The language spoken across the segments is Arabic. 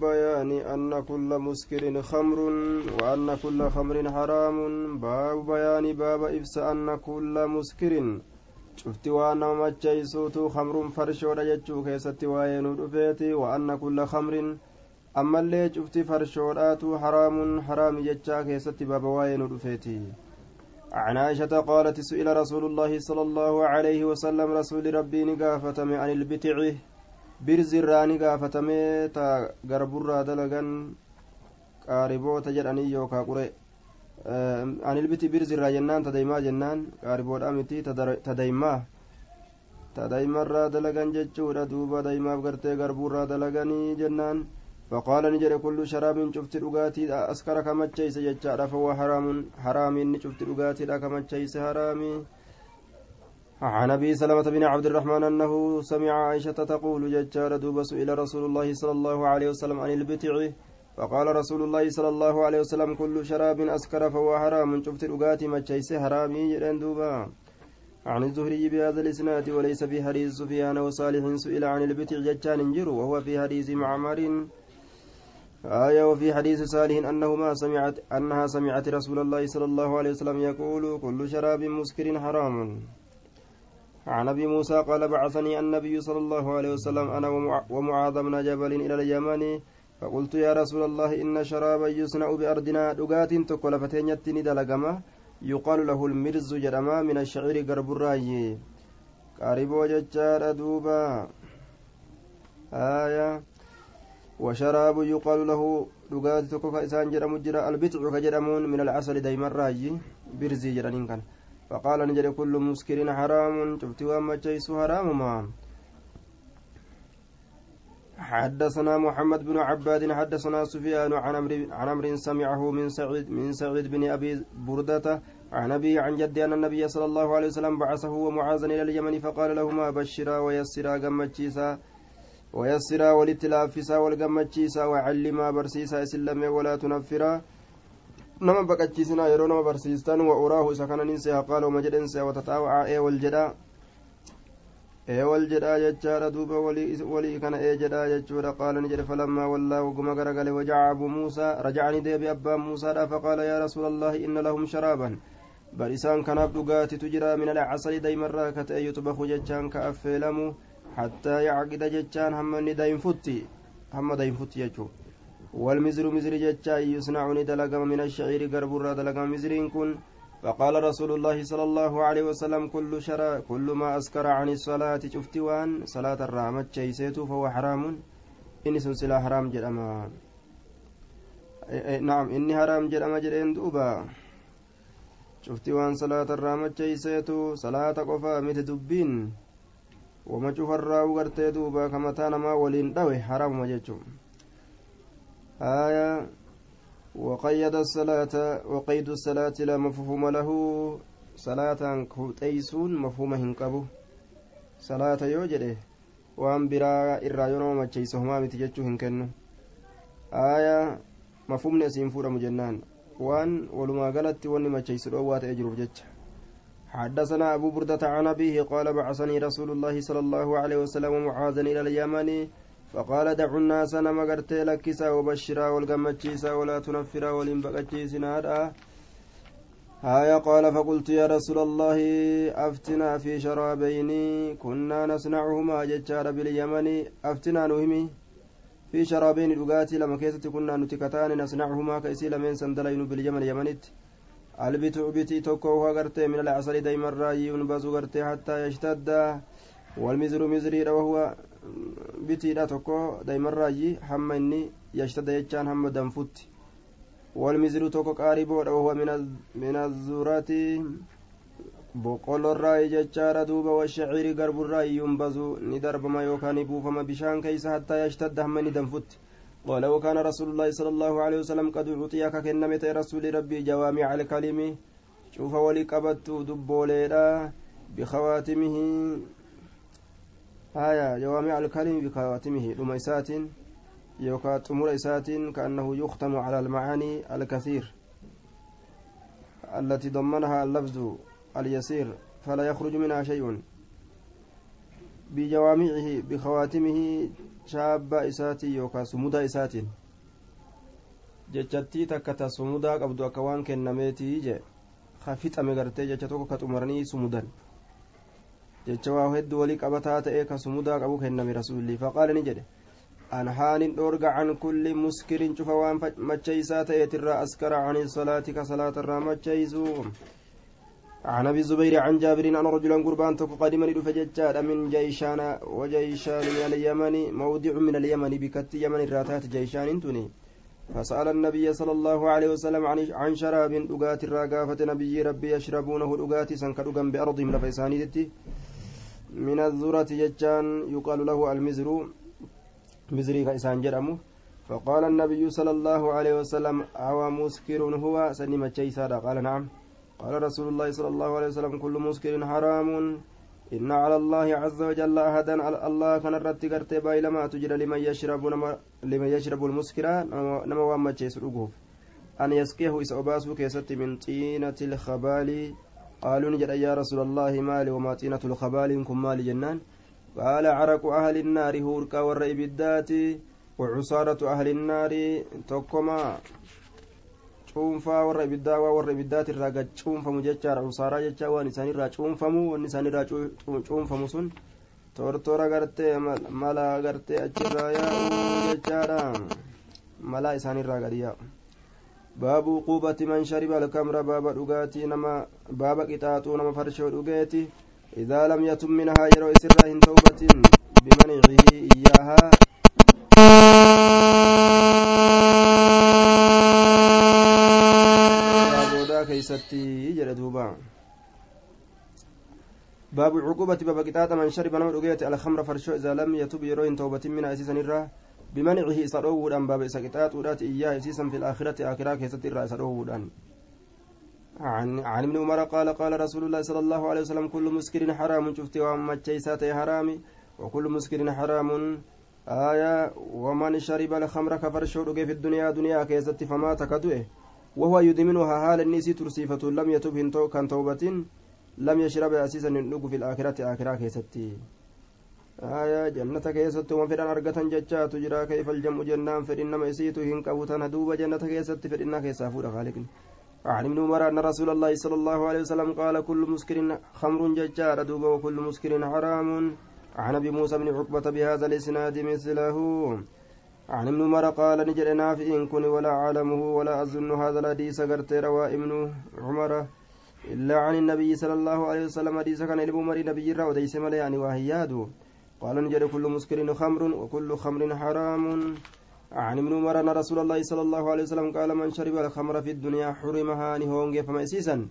بيان أن كل مسكر خمر وأن كل خمر حرام. باب بيان باب إبس أن كل مسكر. شفت وأنا مجيسوت خمر فرشود جتشو كيست وين رفيتي وأن كل خمر. أما اللي شفت فرشودات حرام حرام جتشا كيست باب وين رفيتي عن عائشة قالت سئل رسول الله صلى الله عليه وسلم رسول ربي نقافة عن البتع. Birzirraani gaafatamee ta garburraa dalagan qaariboota jedhanii yookaa qure anilbiti birzirraa jennaan tadaymaa jennaan qaariboodha miti tadaymaa tadaymarraa dalagan jechuudha duuba daymaaf gartee garbuurraa dalaganii jennaan فقال نجر كل شراب شفت رقاتي أسكر كما تشيس جتشا فهو حرام حرام إني شفت رقاتي كما تشيس حرامي عن أبي سلمة بن عبد الرحمن أنه سمع عائشة تقول ججار دوب سئل رسول الله صلى الله عليه وسلم عن البتع. فقال رسول الله صلى الله عليه وسلم كل شراب أسكر فهو حرام. شفت رقاتي مجيس حرامي جرين عن الزهري بهذا الإسناد وليس في حديث سفيان وصالح سئل عن البتع ججان انجر وهو في حديث معمر. آية وفي حديث صالح أنهما سمعت أنها سمعت رسول الله صلى الله عليه وسلم يقول كل شراب مسكر حرام. عن أبي موسى قال بعثني النبي صلى الله عليه وسلم أنا ومعاذ بن جبل إلى اليمن. فقلت يا رسول الله إن شرابا يصنع بارضنا دغات تكل فتنيتني دلغما يقال له المرز جرما من الشعير غرب الراي قاربو ججار دوبا. آية. وشراب يقال له دغات تكو إسان جرم جرا البتع كجرمون من العسل دايما راي برزي جرانين كان فقال نجد كل مسكر حرام. شفت وما جيس حرام ما. حدثنا محمد بن عباد حدثنا سفيان عن عمرو سمعه من سعيد من سعيد بن أبي بردة عن أبي عن جدي أن النبي صلى الله عليه وسلم بعثه ومعاذا إلى اليمن فقال لهما بشرا ويسرا قمتشيسا ويسرا ولتلافسا والقمتشيسا وعلما برسيسا اسلم ولا تنفرا nama baqachiisinaa yeroo nama barsiistan wa uraahu isa kana nin seha qaaloma jedhen seha watataawa'aa ee wal jedhaa ee wal jedhaa jechaadha duuba walii kana ee jedhaa jechuudha qaala ni jedhe falammaa wallaa waguma garagale wajaca abu muusaa rajacanii deebi abbaan muusaadha faqaala yaa rasuula allaahi inna lahum sharaaban bal isaan kanaaf dhugaatitu jira min alcasali daymarraa ka ta'e yuxbaku jechaan ka affeelamu hattaa yacqida jechaan hamma ni daynfutti hamma daynfutti jechuu والمزر مزر جتشا يصنعني دلقم من الشعير قربر دلقم مزرين كن فقال رسول الله صلى الله عليه وسلم كل شرا كل ما أسكر عن الصلاة شفت صلاة الرامة شيسيت فهو حرام إني سلسلة حرام جرما نعم إني حرام جرما جرين دوبا شفت صلاة الرامة شيسيت صلاة قفا مت دبين وما شوف الراو قرتي دوبا كما تانا ولين دوي حرام مججوم آية وقيد الصلاة وقيد الصلاة لا مفهوم له صلاة كوتيسون مفهومه هنقبه صلاة يوجده macheeysa homaa miti jechuu hin kennu aayaa mafhumni asiin fuudhamu jennaan waan walumaa galatti wanni macheeysu dhoowwaa ta'e jiruuf jecha حدثنا أبو بردة عن أبيه قال بعثني رسول الله صلى الله عليه وسلم ومعاذا إلى اليمن فقال دعوا الناس نما قرتي لكسا وبشرا والقمتشيسا ولا تنفرا ولنبقتشيسنا هايا قال فقلت يا رسول الله أفتنا في شرابين كنا نصنعهما ججار باليمن أفتنا نهمي. في شرابين رقاتي لما كيست كنا نتكتان نصنعهما كيسي لمن سندلين باليمن يمنت البتع بتي توكوها قرتي من العسل دايما راي ينبز قرتي حتى يشتد. والمزر مزري وهو bitiidha tokko daa'imarraayyi hamma inni yashtada jechaan hamma danfutti walmiziru tokko qaariboodha wahuwa min azurati boqqolorraayi jechaadha duuba washaciiri garburraayi yumbazu ni darbama yookaan ni buufama bishaan keeysa hattaa yashtadda hamma inni danfutti قال وكان رسول الله صلى الله عليه وسلم قد أعطي ككنمت رسول ربي جوامع الكلم شوف ولي قبت دبوليدا بخواتمه آية جوامع الكلم بخواتمه لما إسات يوكا تمر إسات كأنه يختم على المعاني الكثير التي ضمنها اللفظ اليسير فلا يخرج منها شيء. بجوامعه بخواتمه شاب إساتي يوكا سمودا إساتين jechattii takka ta sumudaa qabdu akka waan kennameetii je ka fixame gartee jecha jecha waa hedduu walii qabataa ta'e ka sumudaa qabu kenname rasuulli. Faqaala ni jedhe. Anhaanin dhoorga can kulli muskirin cufa waan macheysaa ta'eetirraa askara can salaati ka salaatarraa macheysu عن ابي الزبير عن جابر ان رجلا قربان تك قدما لدفججاد من جيشان وجيشان من اليمن موضع من اليمن بكت يمن الراتات جيشان تني فسأل النبي صلى الله عليه وسلم عن عن شراب دغات الرقافة نبي ربي يشربونه دغات سنكدغا بأرضهم لفيسانيتي من الذرة ججان يقال له المزر. مزري كإسان جرمه. فقال النبي صلى الله عليه وسلم أو مسكر هو؟ سنما قال نعم. قال رسول الله صلى الله عليه وسلم كل مسكر حرام. إن على الله عز وجل أحدا الله كان الرد قرتي باي لما تجد لمن يشرب لمن يشرب المسكرة نما وما أن يسقيه إسعباسه كيست من طينة الخبال. قالوا نجد يا رسول الله مالي وما طينة الخبال كم مالي جنان قال عرق أهل النار هوركا والرئي بالذات وعصارة أهل النار warra ibiddaa waa warra ibiddaati irraa gad cuunfamu jechaadha usaaraa jecha waan isaanirraa cuunfamu wanni isaanirraa cuunfamu sun tortora gartee mala gartee achirraa yaa'u jechaadha malaa isaanirraa gadi yaa'u baabu quubati man shariba alkamra baaba dhugaatii nama baaba qixaaxuu nama farshoo dhugeeti idaa lam yatun minhaa yeroo isirraa hin tawbatin bimanicihi iyyaahaa keeysatti jedhe duuba باب عقوبة باب قطاطة من شرب نمر أجيت الخمر فرشو إذا لم يتوب يروين توبة من أسيسا نرى بمنعه إسروه أن باب إسقطات ورات إياه أسيسا في الآخرة آخرة كيست الرأي إسروه أن عن عن ابن عمر قال قال رسول الله صلى الله عليه وسلم كل مسكر حرام شفت وما تشيسات حرامي وكل مسكر حرام آية ومن شرب الخمر كفرشو في الدنيا دنيا كيست فما تكدوه. وهو يدمنها حال النسي ترسيفة لم يتب كان توبة لم يشرب أسيسا في الآخرة آخرة كيستي. آية جنة كيست وفرن أرقة ججا تجرى كيف الجمع جنان فرن ما يسيت هنك أبوتنا دوب جنة كيست فرن كيسافور خالق عن ابن عمر أن رسول الله صلى الله عليه وسلم قال كل مسكر خمر ججار دوب وكل مسكر حرام عن ابي موسى بن عقبة بهذا الإسناد مثله عن ابن عمر قال نجر نافع كن ولا أعلمه ولا أظن هذا الحديث قرت روى ابن عمر إلا عن النبي صلى الله عليه وسلم حديث كان ابن عمر نبي را وديس ملي يعني وهياده قال نجر كل مسكر خمر وكل خمر حرام. عن ابن عمر أن رسول الله صلى الله عليه وسلم قال من شرب الخمر في الدنيا حرمها نهونج فما إسيسا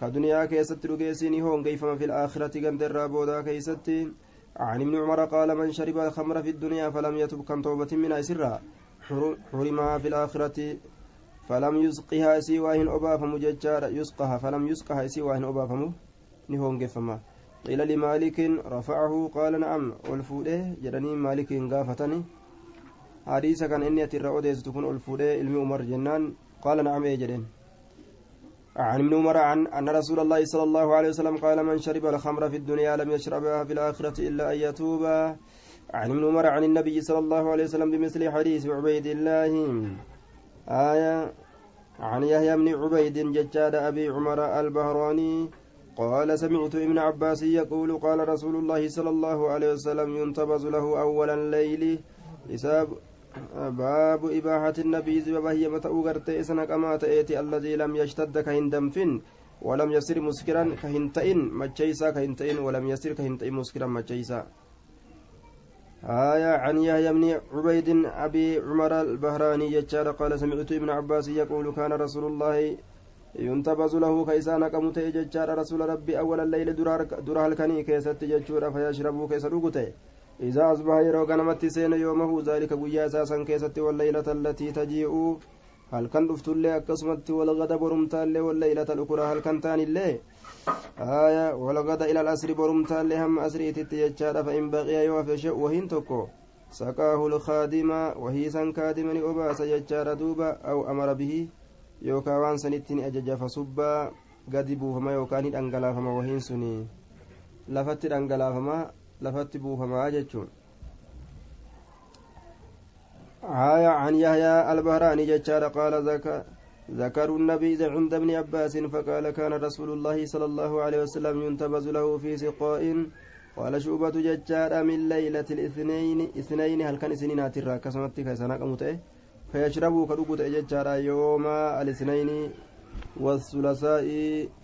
كدنيا كيست رجيسي نهونج فما في الآخرة قند الرابودا كيستي عن ابن عمر قال من شرب الخمر في الدنيا فلم يتب كم توبة من أسرها حرمها في الآخرة. فلم يسقها سواهن أبافم ججار يسقها فلم يسقها سواهن أبافم نهون قفما قيل لمالك رفعه قال نعم والفوده جرني مالك قافتني حديث كان إني أتر أوديس تكون ألفودة علم عمر جنان. قال نعم إيه عن ابن عمر عن أن رسول الله صلى الله عليه وسلم قال من شرب الخمر في الدنيا لم يشربها في الآخرة إلا أن يتوب. عن ابن عمر عن النبي صلى الله عليه وسلم بمثل حديث عبيد الله. آية عن يحيى بن عبيد ججاد أبي عمر البهراني. قال سمعت ابن عباس يقول قال رسول الله صلى الله عليه وسلم ينتبز له أول الليل حساب باب إباحة النبي بهي متى أغرتي سنك أما تأتي الذي لم يشتد كهندمفن ولم يصير مسكرا كهنتئن مجيسا كهنتئن ولم يصير كهنتئن مسكرا مجيسا. آية عن يحيى بن عبيد أبي عمر البهراني قال سمعت ابن عباس يقول كان رسول الله ينتبز له كيسان كمت ججار رسول ربي أول الليل درار الكني كيست ججور فيشرب كيس رقته إذا أصبح يرو غنمت سين يومه ذلك قويا أساسا كيست والليلة التي تجيء. هل كان رفت اللي أكسمت والغد برمت اللي والليلة الأخرى؟ هل كان تاني اللي آية والغد إلى الأسر برمت اللي هم أسري تتيجار فإن بقي يوفي وهين تكو. سقاه الخادم وهي سن كادما أمر به يوكا وان سنتين أجج فصبا قد بوفما يوكاني أنقلافما وهين سني لفت أنقلافما lafatti buufamaa jechuun. آية عن يحيى البهراني جتشار قال ذكروا النبي عند ابن عباس فقال كان رسول الله صلى الله عليه وسلم ينتبذ له في سقاء قال شوبة جتشار من ليلة الاثنين اثنين هل كان سنين هاترا كسمت كيسانا كمتئ فيشربوا كدوكو جتشار يوم الاثنين والثلاثاء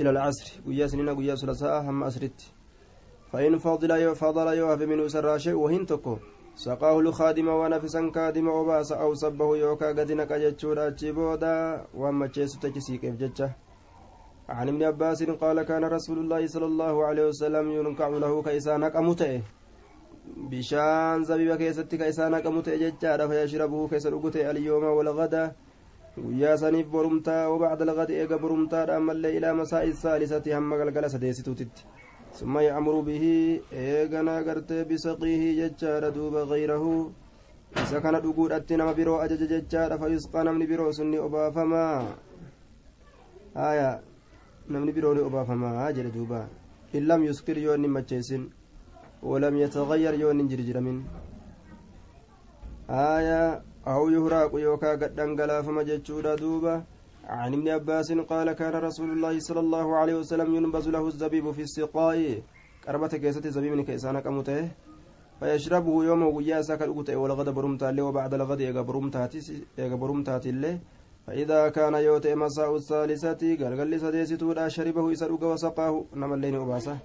إلى العصر. ويا سنين ويا ثلاثاء هم أسرت فإن فضل فضل يوهب من سرى شيء وهن تكو. سقاه الخادم ونفسا كادم وباس أو صبه يوكا قد نكجتشورا جبودا وما تشيسو تجسيك جتشه عن ابن عباس قال كان رسول الله صلى الله عليه وسلم ينكع له كيسانك أمتئه bishaan zabiba keessatti ka isaa naqamu ta'e jechaadha fayashrabuhu keessa dhugute alyooma walgada guyyaa saniif borumtaa wabacda lgadi eega borumtaadha ammallee ilaa masaa'i saalisati hamma galgala sadeessituutitti ثم يأمر به إيغنا غرتي بسقيه ججار دوب غيره isa kana dhuguudhatti nama biroo ajaja jechaadha fayusqaa namni biroo sunni obaafamaa haya namni biroo ni obaafamaa jedhe duuba in lam yuskir yoo inni macheessin walam yatagayyar yoo inni jirjiramin haya aw yuhraaqu yookaa gadhangalaafama jechuudha duuba عن ابن عباس قال كان رسول الله صلى الله عليه وسلم ينبذ له الزبيب في السقاء. قربة كيسة زبيب كيسانا كمته فيشربه يوم ويا سكر أقوته والغد برمتا له وبعد الغد يغا برمتات الله فإذا كان يوتي مساء الثالثة قال سديستو شربه يسرق وسقاه. نما اللين أباسه.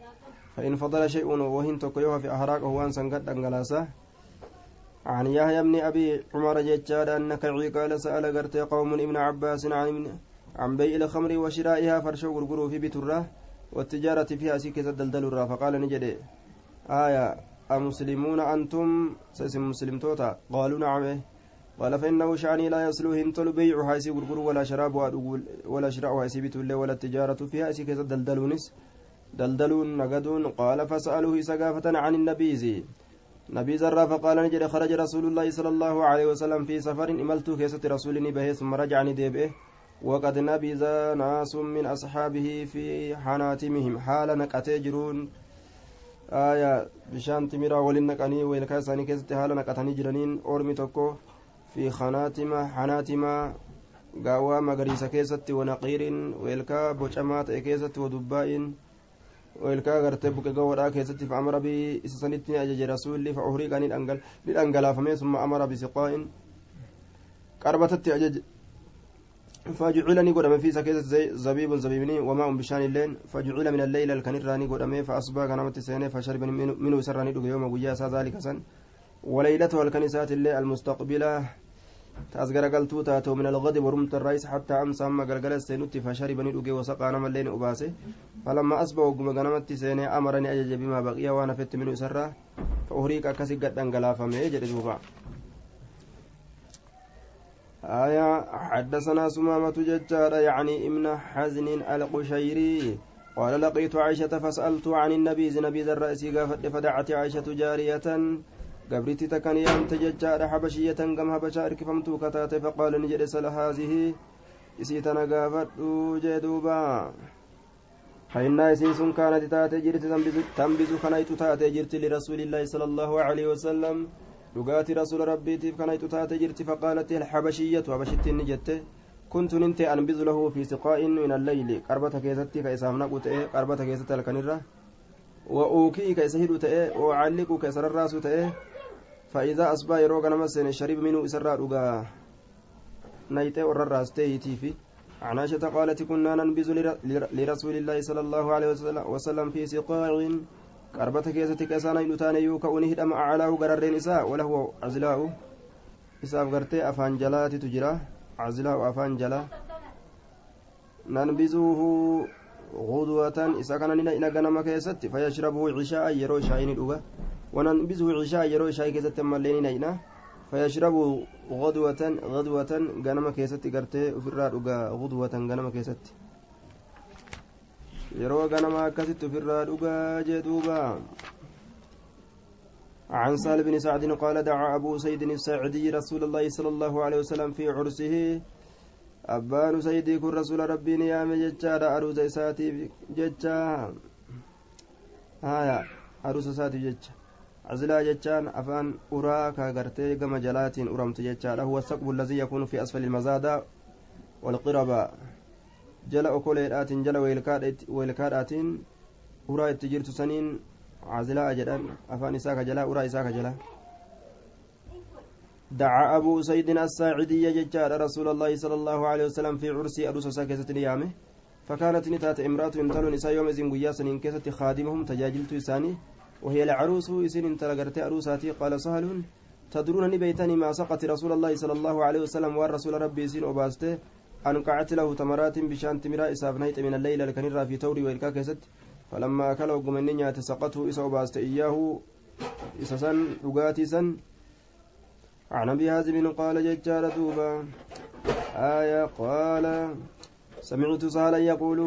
فإن فضل شيء وهن تكيوها في أحراقه وأنسان قد أنقلاسة. عن يحيى بن أبي عمر ججاد أنك قال سأل قرت قوم ابن عباس عن عن بيع الخمر وشرائها فرشو غرغرو في بترة والتجارة فيها سيكة الدلدل الرا فقال نجد آية أمسلمون أنتم؟ سيسم مسلم توتا. قالوا نعم. قال فإنه شعني لا يصلح انتل بيع حيسي غرغر ولا شراب ولا شراء حيسي بتولى ولا التجارة فيها سيكة الدلدلونس دلدلون نقدون قال فسألوه سقافة عن النبيذ. نبي زرا فقال نجد خرج رسول الله صلى الله عليه وسلم في سفر إملت كيسة رسول به ثم رجعني ديبه وقد نبذ ناس من أصحابه في حناتمهم. حال نقتي جرون. آية بشان تمرا ولن نقني ويلكاساني كيسة حال نقتني جرانين. أورمي توكو في خناتم حناتم قاوى مغريسة كيسة ونقير ويلكا بوشمات كيسة ودباء ilkaa gartee buqe gawoodhaa keessatti fa'amara bii isa sanitti ni ajaje. Rasuulli fa'uhriiqa ni dhangalaafame summa amara bisiqaa'in qarbatatti ajaje. فجعل ني قدام في سكيت زبيب زبيبني وماء بشان الليل فجعل من الليل الكنيراني قدام فأصبح كنمت سنة فشرب منه سراني دوغ يوم وجاء ذلك سن وليلته الكنيسات الليل المستقبلة تأزغر قلتو تاتو من الغد ورمت الرئيس حتى أمسى أما قلقل السينوتي فشرب ندوغي وسقى نما الليل أباسي. فلما أصبح وقم غنمت سيني أمرني أجج بما بقي وأنا فت منه سرة فأهريك أكسي قد أنقلافا ميجر دوبا آية حدثنا سمامة ججار يعني ابن حزن القشيري. قال لقيت عائشة فسألت عن النبي نبي ذا الرأس فدعت عائشة جارية. قبرتي تكن يامت ججار حبشية كم حبشا اركفمتو كتات فقال نجد سل هذه إسيتنا قافت جدوبا فإن إسيس كانت تاتي جرت تنبذ خنيت تاتي جرت لرسول الله صلى الله عليه وسلم لقات رسول ربي كنيت تاتي جرت فقالت الحبشية حبشت نجت كنت ننت أنبذ له في سقاء من الليل قربة كيستي كيسام نقوت قربة كيست الكنرة وأوكي كيسهد تأه وأعلق كيسر الراس تأه فإذا أصبح يروق نمسين شرب منه إسراء رقا نيته ورراس تيتي في عن عائشة قالت كنا ننبذ لرسول الله صلى الله عليه وسلم في سقاع قربة كيستي كيسانا يلتان يوكا هدم أعلاه قررين إساء وله عزلاء. إساء غرتي أفان جلاتي تجرى عزلاء أفان جلا. ننبذه غدوة. إساء كان إنا غنم كيستي فيشربه عشاء يرو شاين الأوغا وننبذه عشاء يرو شاي كيستي مالين نينا فيشربه غدوة غدوة غنم كيستي غرتي وفرا أوغا غدوة غنم كيستي. yeroo ganamaa akkasitti ofirraa dhugaa jee duuba عن سال بن سعد قال دعا أبو سيد الساعدي رسول الله صلى الله عليه وسلم في عرسه. أبان سيدي كن رسول ربي نيام ججا أروز إساتي ججا. هايا أروس إساتي ججا. عزلا جتان أفان أرا كاغرتي كما جلات أرمت جتان هو الثقب الذي يكون في أسفل المزادة والقربة جل أكوليرات جل ويلكادات أرا التجيرت سنين عزلا أجدان أفان إساك جلا أرا إساك جلا دعا أبو سيد الساعدي ججار رسول الله صلى الله عليه وسلم في عرس أروس ساكسة نيامه فكانت نتات امرأة انتلو نساء يوم إذن قياسا إن كيست خادمهم تجاجلت إساني وهي العروس إسن انتلقرت أروساتي قال سهل تدرون بيتني ما سقط رسول الله صلى الله عليه وسلم والرسول ربي إسن أباسته أنقعت له تمرات بشان تمرا إساف نيت من الليل لكنرا في توري وإلكا كيست. فلما أكله قمنين سقطه إسا أباسته إياه إسسا رقاتي سن. عن أبي هازم قال ججار دوبا آية قال سمعت سهلا يقول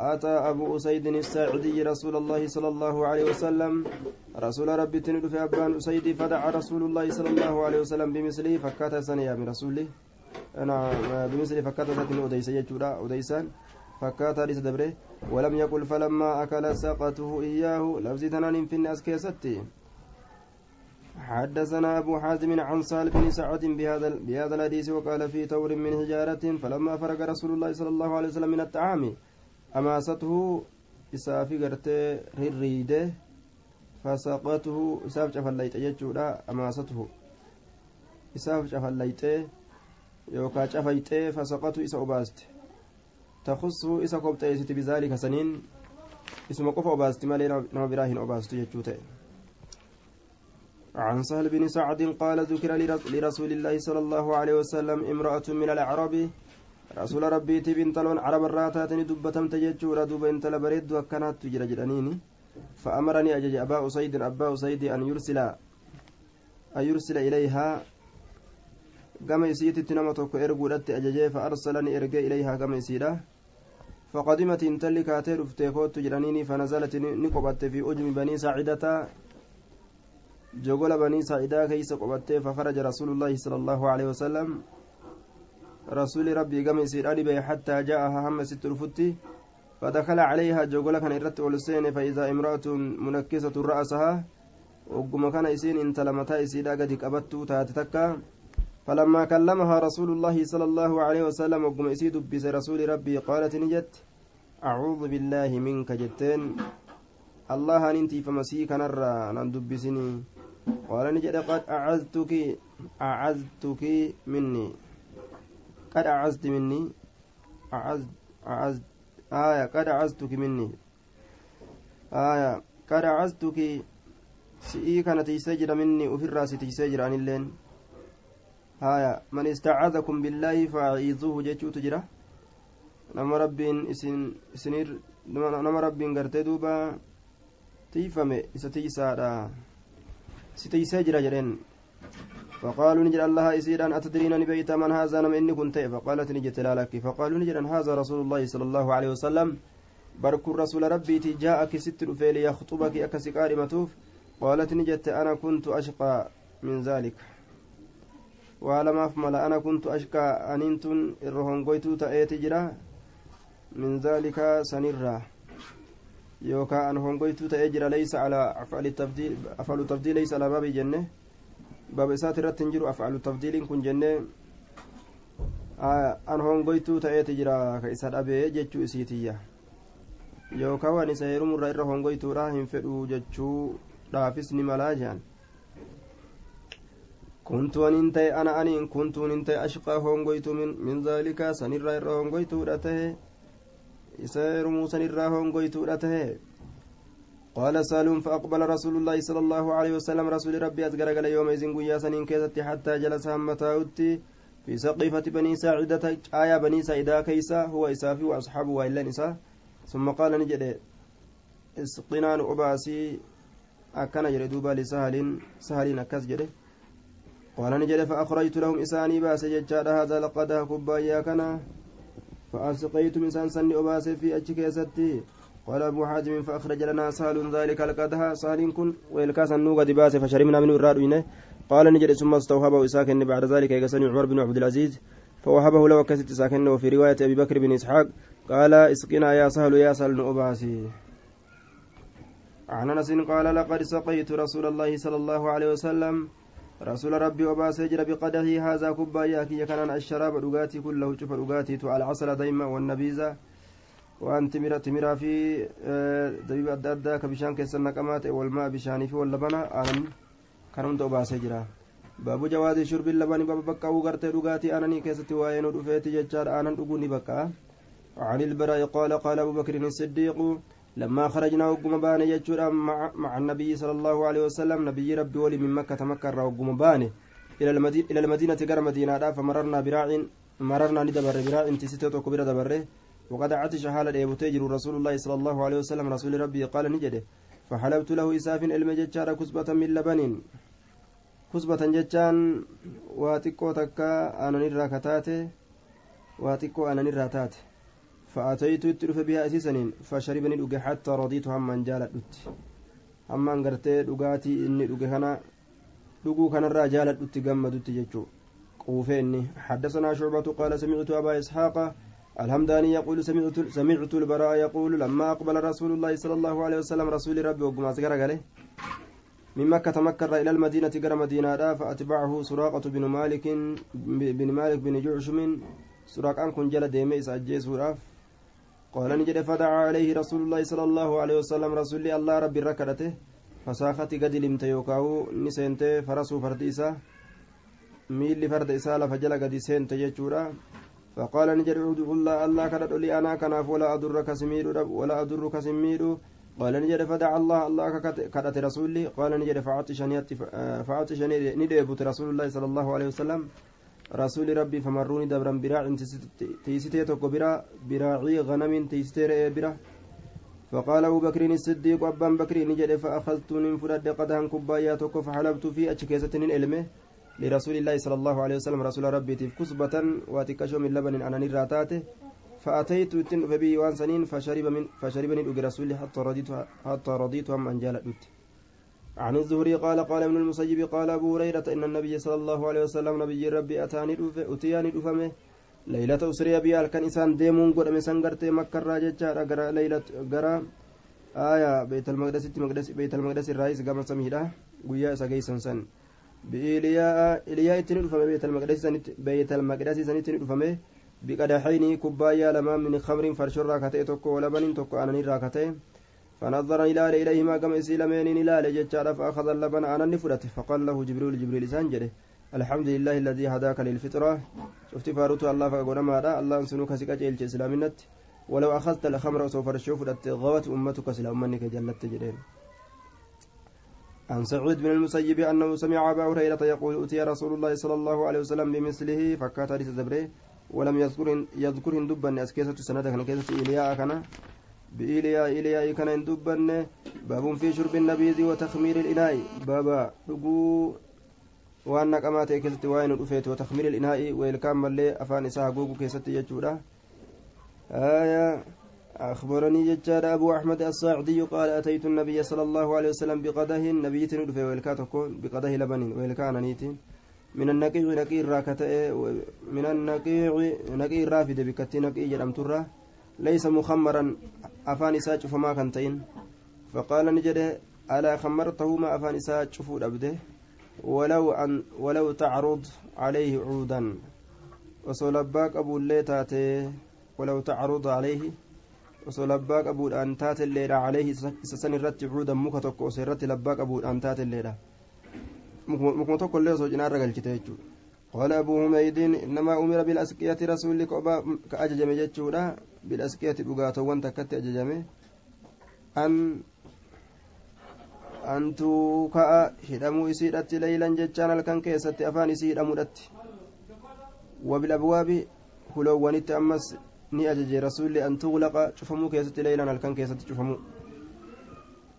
أتى أبو أسيد الساعدي رسول الله صلى الله عليه وسلم. رسول ربي تند في أبان أسيد فدعا رسول الله صلى الله عليه وسلم بمثله فكات سنة من رسوله. أنا بمثله فكات سنة أديس يجورا أديسان فكات ليس دبره ولم يقل فلما أكل سقته إياه لفظ تنان في الناس كيستي حدثنا أبو حازم عن سال بن سعد بهذا بهذا الحديث وقال في تور من حجارة فلما فرغ رسول الله صلى الله عليه وسلم من الطعام أماسته إسافي قرتي ريده فسقته إساف شفليت يجودا أماسته إساف شفليت يوكا شفيت فسقته إسا أباست تخصه إسا قبت بذلك سنين اسم قف أباست ما لنا براهن أباست يجوته عن سهل بن سعد قال ذكر لرسول الله صلى الله عليه وسلم امرأة من الأعراب رسول ربي تبين تلون عرب الراتات دبتم تججورا دوب انت لبريد وكانت تجرى جرانيني. فأمرني أجج أبا أسيد أبا أسيد أن يرسل أن يرسل إليها. قام يسيت تنمتك إرقودت أججي فأرسلني إرقى إليها قام يسيرا. فقدمت انتلي كاتير افتيكوت جرانيني فنزلت نقبت في أجم بني ساعدة. jogola banii saa'idaa keeysa qobattee fakaraja rasuulullaahi sala allaahu aleyhi wasalam rasuuli rabbii gama isiidha dhibe hattaa jaa'aha hamma isitti dhufutti فدخل عليها جوغلا كان إرت أولسين فإذا امرأة منكسة رأسها وقم كان إسين انت لمتا إسيدا قد كبتو تاتتكا. فلما كلمها رسول الله صلى الله عليه وسلم وقم إسيد بس رسول ربي قالت نجت أعوذ بالله منك جتين. الله أنتي فمسيك نرى نندبسني. قال نجد قد أعزتك أعزتك مني. قد أعزت مني. أعز أعز آية قد أعزتك مني. آية قد أعزتك. سئي كانت يسجر مني وفي الرأس تسجر عن اللين. آية من استعاذكم بالله فأعيذوه جيتشو تجرى isin isinir nama rabbiin gartee duuba tiifame isa tiisaadha ستيسي جرا جرين. فقالوا نجر الله إسيران أتدرين نبيت من هذا نم إني كنت. فقالت نجت لا لك فقالوا نجر هذا رسول الله صلى الله عليه وسلم. برك الرسول ربي جاءك ست رفيل يخطبك أكسكار متوف. قالت نجت أنا كنت أشقى من ذلك. وعلى أفمل أنا كنت أشقى. أننتن الرهن قيتو تأتي جرا. من ذلك سنرا yookaan hongoytuu ta'ee jira leeysa alaa afaalu tafdii leeysa alaa baabii jenne baaba isaati irratti hin jiru afaalu tafdiiliin kun jenne an hongoytuu ta'eeti jira ka isa dhabee jechuu isiitiyya yookaan waan isa heerumurra irra hongoytuudha hin fedhu jechuu dhaafis ni malaa jehan kuntu anin ta'e ana aniin kuntuun hin ta'e ashqaa hongoytu min zaalika sanirraa irra hongoytuudha ta'e isa rumuusan irraa hongoytuudha tahe قال سالم فأقبل رسول الله صلى الله عليه وسلم رسول ربي أزقر يومئذ قيا سنين كيست حتى جلس همتاوتي في سقيفة بني ساعدة آية بني سعيدة كيسا هو إسافي وأصحابه وإلا نساء ثم قال نجد إسقنان أباسي أكن جردوبا لسهل سهل أكس جده قال نجد فأخرجت لهم إساني باس ججاد هذا لقد كبايا كنا فأسقيت من سنسن أباس في أجكيستي قال أبو حازم فأخرج لنا سهل ذلك القدها سهل كن ويلكاس النوغة دباس فشرمنا من الرادوين قال نجد ثم استوهبه ساكن بعد ذلك يقسني عمر بن عبد العزيز. فوهبه له كست ساكن وفي رواية أبي بكر بن إسحاق. قال اسقنا يا سهل يا سهل أباسي عن أنس قال لقد سقيت رسول الله صلى الله عليه وسلم. رسول ربي وبا سجر بقدره هذا كبايا كي كان الشراب رغاتي كله. شوف رغاتي تو العسل دايما والنبيذة. وان تمرة تمرة في دبيب أدى أدى كبشان كيسن نقمات والماء بشاني في واللبنة أنا كانوا وبا سجرا باب جواز شرب اللبن باب بكا وغرت رغاتي أنني كيستي وين رفيتي ججار أنا رغوني بكا عن البراء قال قال أبو بكر الصديق لما خرجنا وقم باني يجور مع, مع النبي صلى الله عليه وسلم نبي ربي ولي من مكة مكة وقم باني إلى المدينة إلى المدينة قر مدينة فمررنا براع مررنا ندبر براع تسيتو كبيرة دبره وقد عطش حال يبتجر رسول الله صلى الله عليه وسلم رسول ربي قال نجده فحلبت له إساف المججار كسبة من لبن كسبة جتان واتكو تكا أنا نرى كتاتي واتكو أنا نرى تاتي فأتيت تلف بها أسيسنين فشربني الأجي حتى رضيت هم جالت هم أنقرتي دقاتي إني دقي هنا دقو كان الرجال جمدت جتشو. قوفيني حدثنا شعبة قال سمعت أبا إسحاق الحمداني يقول سمعت سمعت البراء يقول لما أقبل رسول الله صلى الله عليه وسلم رسول ربي وقم أسقر من مكة مكة إلى المدينة قرى مدينة فأتبعه سراقة بن مالك بن مالك بن جعشم سراقان كن جل ديمي سأجي سراف قال نجد فدعا عليه رسول الله صلى الله عليه وسلم رسول الله ربي ركرته. فساخت قد لمت يوكاو نسنت فرسو فرد إسا. ميل فرد إسا لفجل قد سنت يجورا فقال نجد عود الله الله كرد لي أنا كناف ولا أضرك سمير ولا أضرك سمير. قال نجد فدع الله الله كرت رسولي قال نجد فعطشني فعطشني ندبت رسول الله صلى الله عليه وسلم. رسول ربي فمروني دبرا براع تيستي توكو برا براعي غنم تيستي رئي برا فقال أبو بكر الصديق أبان بكر نجد فأخذت من فرد قدها كبايا توكو فحلبت في أشكيسة إلمه. لرسول الله صلى الله عليه وسلم رسول ربي كسبة واتكشو من لبن أنا نراته فأتيت تن فبي وان سنين فشرب من فشرب من رسولي حتى رضيت حتى رضيت هم أن جالت عن الزهري قال قال ابن المسيب قال أبو هريرة إن النبي صلى الله عليه وسلم نبي ربي أتاني أتياني دفمه ليلة أسري بي ألكن إسان ديمون قد مسان قرتي مكة راجة غرا ليلة غرا. آية بيت المقدس مقدس بيت المقدس الرئيس قام سميدا ويا سجي سنسن بإلياء دفمه بيت المقدس بيت المقدس سني تني دفمه بقدحين كوبايا لما من خمر فرشر راكتي توكو ولبن توكو أنني راكتي فنظر إلى إليهما كما إسلامين إلى لجتشار فأخذ اللبن أنا نفرت فقال له جبريل جبريل سانجره الحمد لله الذي هداك للفطرة. شفت فاروت الله فقال ما الله سنوك سكاج إلى إسلامنت ولو أخذت الخمر سوف تشوف غوت أمتك سلامنك جلت جرين عن سعود بن المسيب أنه سمع أبا هريرة يقول أتي رسول الله صلى الله عليه وسلم بمثله فكات دبره ولم يذكر يذكر دبا أسكيسة سندك كيسة إلياء كان بإلياء إلياء كان يندبن باب في شرب النبيذ وتخمير الإناء بابا لقو naqamaa ta'e keessatti waa'ee nu dhufeeti watakmiil il'inaa'i weelkaan mallee afaan isaa haguugu keessatti jechuudha أخبرني ججار أبو أحمد الصاعدي قال أتيت النبي صلى الله عليه وسلم بقده نبي تندف ويلكاتكو بقده لبن ويلكان نيتي من النقيع نقير راكتة من النقيع نقير رافد بكتي نقيع جرم ترى ليس مخمرا أفان إساء فما كنتين. فقال نجده ألا خمرته ما أفان إساء شفود أبده؟ ولو أن ولو تعرض عليه عودا. وصلباك أبو الليتاتي ولو تعرض عليه وصلباك أبو الأنتات الليلة عليه سسن الرت عودا مكتك وسيرت لباك أبو الأنتات الليلة مكمتك الليلة سوجنا الرجل كتيجو قال أبو حميد إنما أمر بالأسقية رسولك كأججم جتشودا بالأسقية dhugaatawwan takkatti ajajame. An antuu ka'a hidhamuu isiidhatti leeylan jechaan halkan keessatti afaan isii hidhamuudhatti wabilabwaabi huloowwanitti ammas ni ajaje rasuulli an tuglaqa cufamuu keessatti leeylan halkan keessatti cufamuu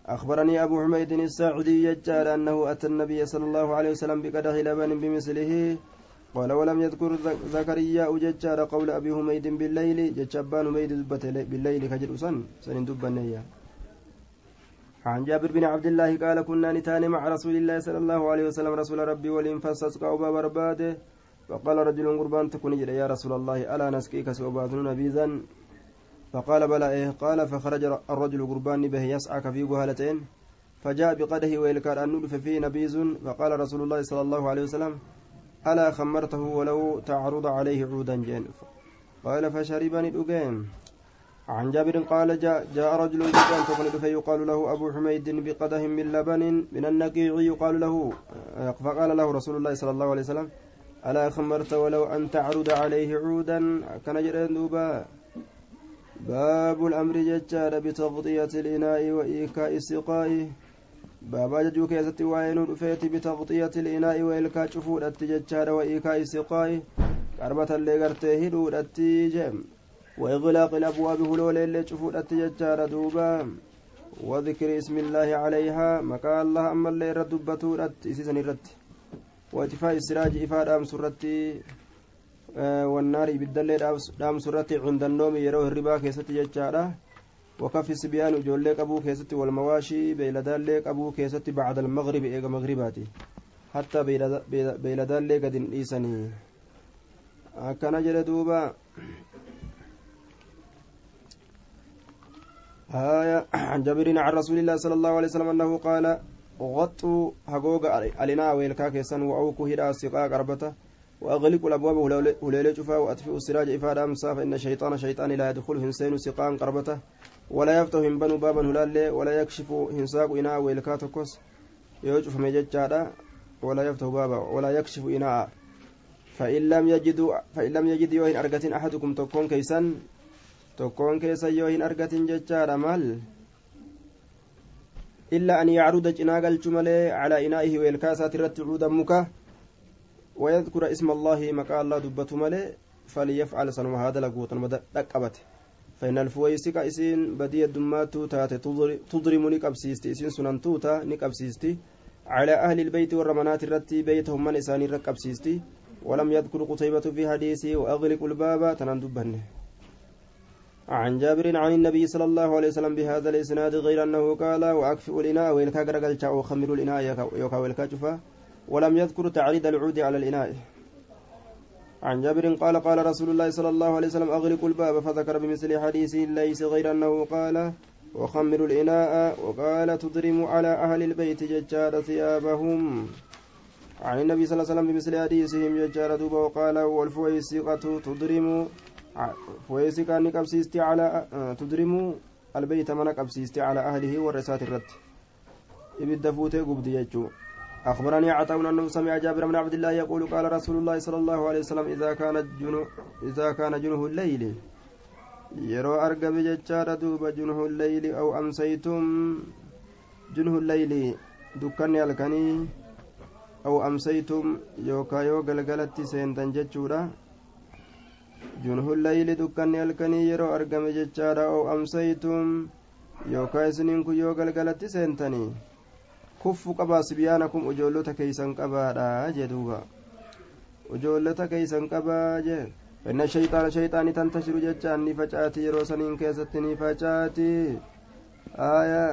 أخبرني أبو حميد الساعدي يجعل أنه أتى النبي صلى الله عليه وسلم بقدح لبن بمثله قال ولم يذكر زكريا ججار قول أبي حميد بالليل ججبان حميد بالليل كجر سن سن دبنيا عن جابر بن عبد الله قال كنا نتان مع رسول الله صلى الله عليه وسلم رسول ربي ولنفسس قوبا برباده فقال رجل قربان تكون يا رسول الله ألا نسقيك سوباتنا نبيذا؟ فقال بلى إيه؟ قال فخرج الرجل قربان به يسعى في جهالتين فجاء بقده ويلكار أن ندف فيه نبيذ فقال رسول الله صلى الله عليه وسلم ألا خمرته ولو تعرض عليه عودا جين؟ قال فشربني الأجين عن جابر قال جاء, جاء رجل جدا فقال يقال له أبو حميد بقده من لبن من النقيع يقال له فقال له رسول الله صلى الله عليه وسلم ألا خمرت ولو أن تعرض عليه عودا؟ كان جرين دوبا. باب الأمر ججار بتغطية الإناء وإيكاء السقاء. بابا ججو كيستي وين رفيت بتغطية الإناء وإلكاء شفود ججار وإيكاء السقاء. قربة اللي قرته هدود جم وإغلاق الأبواب هلول اللي شفود ججار دوبا. وذكر اسم الله عليها. مكان الله أما اللي رد إسيسن رد وإطفاء السراج إفاد أم سرتي والنار بالدلة دام سرتي عند النوم يروه الربا كيست ججارة وكف السبيان جوليك أبو كيست والمواشي بيلدان ليك أبو كيست بعد المغرب إيغا مغرباتي حتى بيلدان ليك دين إيساني. أكنا جل دوبا آية عن جابر عن رسول الله صلى الله عليه وسلم أنه قال غطوا هقوق الإناء ويلكا كيسان وأوكو هدا السقاء قربته وأغلقوا الأبواب هليل شفا وأطفئوا السراج إفادة أمسا فإن الشيطان شيطان لا يدخل هنسين سقاء قربته ولا يفتح هنبنوا بابا هلال ولا يكشف هنساق إناء ويلكا تكوس يوجف مججادا ولا يفتح بابا ولا يكشف إناء فإن لم يجدوا فإن لم يجد يوهن أرقة أحدكم تكون كيسان تكون كيسان يوهن أرقة ججادا مال إلا أن يعرض جناق الجملة على إنائه والكاسات رت عودا مكا ويذكر اسم الله مكا الله دبة ملي فليفعل سنما هذا لقوة دقبت فإن الفويسك إسين بدية دمات تاتي تضرم نكبسيستي إسين سنن توتا نكبسيستي على أهل البيت والرمانات الرتي بيتهم من إساني ركبسيستي ولم يذكر قتيبة في حديثه وأغلق الباب تنندبنه عن جابر عن النبي صلى الله عليه وسلم بهذا الإسناد غير أنه قال وأكفئ الإناء وإن كاغرقل وخمر الإناء يوكا والكاشفة ولم يذكر تعريض العود على الإناء. عن جابر قال قال رسول الله صلى الله عليه وسلم أغلق الباب فذكر بمثل حديث ليس غير أنه قال وخمر الإناء وقال تضرم على أهل البيت ججار ثيابهم. عن النبي صلى الله عليه وسلم بمثل حديثهم ججار وقال والفويسقة تضرم فويسقة نقبسيستي على تضرم البيت من قبسيستي على أهله والرسات الرد إبدا فوتي قبدي يجو أخبرني عطاء أنه سمع جابر بن عبد الله يقول قال رسول الله صلى الله عليه وسلم إذا كان جنه إذا كان جنه الليل yeroo argame jechaadha duuba junuhu leyli aw amsaytum? Junuhu leyli dukkanni halkanii aw amsaytum? Yookaa yoo galgalatti seentan jechuudha. Junuhu leyli dukkanni halkanii yeroo argame jechaadha aw amsaytum yookaa isiniin kun yoo galgalatti seentanii kuffu qabaa sibyaanakum ijoollota keeysan qabaadha jee duuba ijoollota keeysan qabaa jee فإن الشيطان شيطان تنتشر جتان نفجاتي يروسنين كيست نفجاتي آية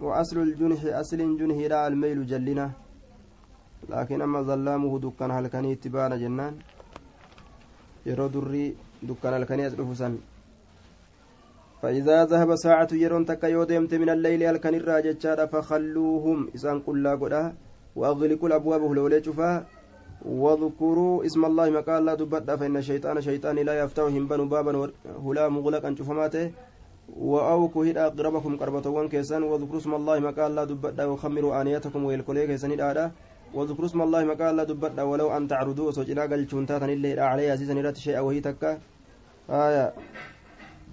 وأصل الجنح أصل الجنح لا الميل جلنا لكن أما ظلامه دكان هلكني اتبان جنان يرو دري دكان هلكني أسلفسا فإذا ذهب ساعة يرون تكا يودمت من الليل هلكن الراججات فخلوهم إسان قلا قدا وأغلقوا الأبواب هلولي شفا واذكروا اسم الله مقال لا دبدا فإن الشيطان شيطان لا يفتح هنبن بابا هلا مغلقا شفماته وأوكو هدا أقربكم قربتوان كيسان واذكروا اسم الله مقال لا دبدا وخمروا آنيتكم ويلكولي كيسان هدا واذكروا اسم الله مقال لا دبدا ولو أن تعرضوا سوجنا قل شونتاتا اللي عليها سيسان رات شيء وهي تكا. آية.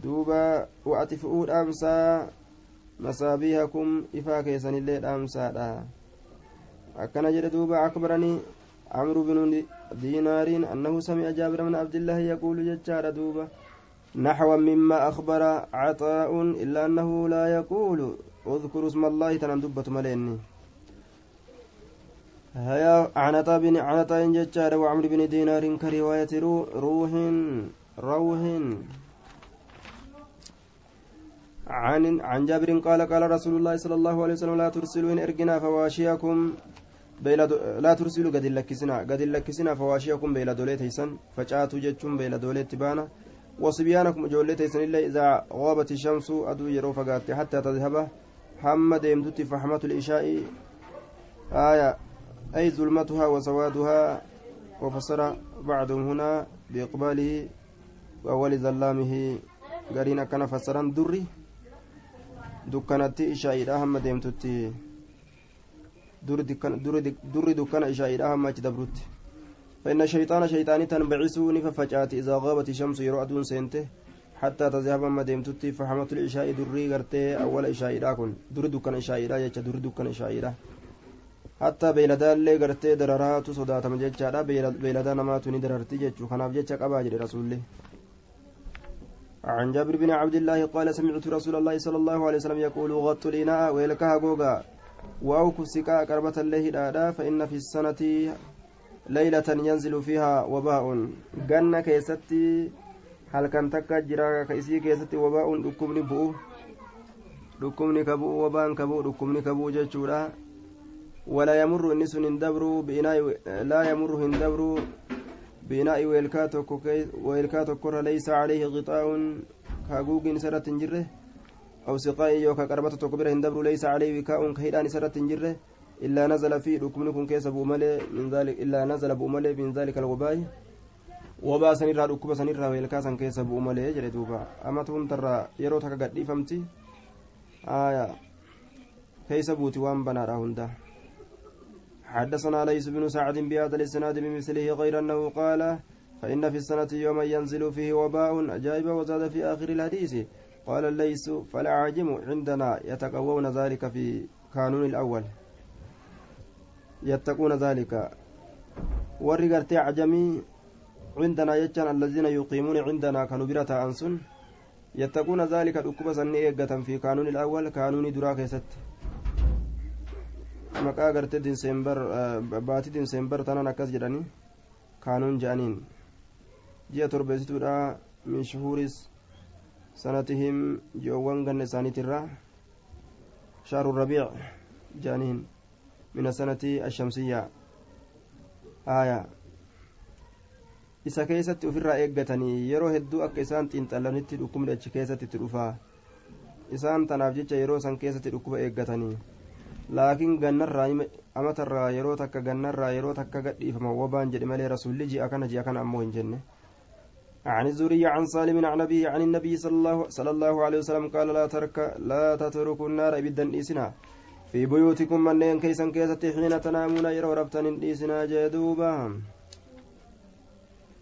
دوبا وأتفؤوا أمسا مسابيهكم إفا كيسان اللي أمسا أكنا جد دوبا أكبرني عمرو بن دينار أنه سمع جابر بن عبد الله يقول ججار دوبة نحو مما أخبر عطاء إلا أنه لا يقول. اذكر اسم الله تنندبة مليني. هيا عنتا بن عنتا ججار وعمرو بن دينار كرواية روح روح عن عن جابر قال قال رسول الله صلى الله عليه وسلم لا ترسلوا إن إرجنا فواشيكم لا ترسلوا قد لكسنا قد لكسنا فواشيكم بيلا دولي تيسن. فجاتوا جتشم بيلا دولي تبانا. وصبيانكم جولي تيسن إلا إذا غابت الشمس أدو يرو فقات حتى تذهب. هم ديمتت فحمة العشاء آية أي ظلمتها وسوادها وفسر بعضهم هنا بإقباله وأول ظلامه. قرين كان فسرا دري ishaa'iidha hamma deemtutti durri dukkana ishaa'iidha hamma achi dabrutti فإن الشيطان شيطاني تنبعثه نففجأت إذا غابت الشمس يرى أدون سنته حتى تذهب ما ديمتتي فحمة العشاء دري غرتي أول عشاء كن دري دكان عشاء يجا دري دكان عشاء اللي غرتي دررات صداتم جچا بيلدا نماتو ني دررتي جچو خناف جچا قبا جري رسول الله عن جابر بن عبد الله قال سمعت رسول الله صلى الله عليه وسلم يقول غط الإناء ويلكها غوغا وأوكو سكاء قربة الله دادا فإن في السنة ليلة ينزل فيها وباء جنة كيستي هل كان تكا جرا كيسي كيستي وباء دكمني بؤ دكمني كبؤ وباء كبؤ دكمني كبؤ جتشورا ولا يمر النس هندبر بإناء لا يمر هندبر بإناء ويلكا تكر ليس عليه غطاء كاغوغ سرة جره أو سقاء يوكا قربة تكبر هندبر ليس عليه وكاء كهيدان سرة جره إلا نزل فيه ركمن كن كيس بومله من ذلك إلا نزل بومله من ذلك الوباء وباء سنيرا ركوب سنيرا ويلكا سن كيس بومله جري دوبا. أما تون ترى يرو تكا قد فهمتي آية كيس بوتي وان بنا هندا. حدثنا ليس بن سعد بهذا الإسناد بمثله غير أنه قال فإن في السنة يوما ينزل فيه وباء عجائب وزاد في آخر الحديث قال ليس فالعاجم عندنا يتقوون ذلك في قانون الأول. يتقون ذلك. ورقرت عجمي عندنا يجان الذين يقيمون عندنا كانوا برة أنسن يتقون ذلك الأكبة سنة في قانون الأول قانون دراك ست maqaa gartee dinseembar baatii dinseembar tanan akkas jedhanii kaanuun jedhaniin ji'a torbeessituudha min shuhuuris sanatihim ji'oowwan ganna isaaniitirraa shaaru rabiic jedhaniin min asanati ashamsiyyaa aya isa keessatti ofirraa eeggatanii yeroo hedduu akka isaan xiinxallanitti dhukkubni achi keessatti itti dhufaa isaan tanaaf jecha yeroo san keessatti dhukkuba eeggatanii laakiin gannarraa amatarraa yeroo takka gannarraa yeroo takka gadhiifama wabaan jedhe malee rasuulli ji'a kana ji'a kana ammoo hin jenne. عن الزهري عن سالم عن أبيه عن النبي صلى الله, صلى الله عليه وسلم قال لا ترك لا تتركوا النار إبدا إسنا في بيوتكم من كيسا كيسة حين تنامون يرى ربتن إسنا جدوبا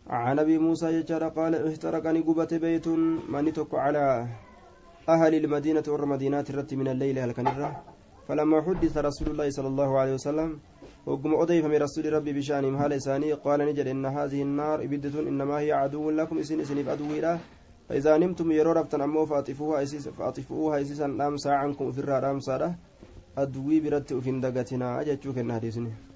عن أبي موسى يجار قال احترقني قبة بيت من على أهل المدينة والمدينات الرت من الليل هل كان فلما حدث رسول الله صلى الله عليه وسلم وقم أضيف من رسول ربي بشأنهم هال إساني قال نجد إن هذه النار إبدة إنما هي عدو لكم إسن إسن عدو له فإذا نمتم يرو رفتن أمو فأطفوها إسيس فأطفوها إسيسا ساعة عنكم في الرام سارة أدوي برت في دقتنا أجتشوك النهديسني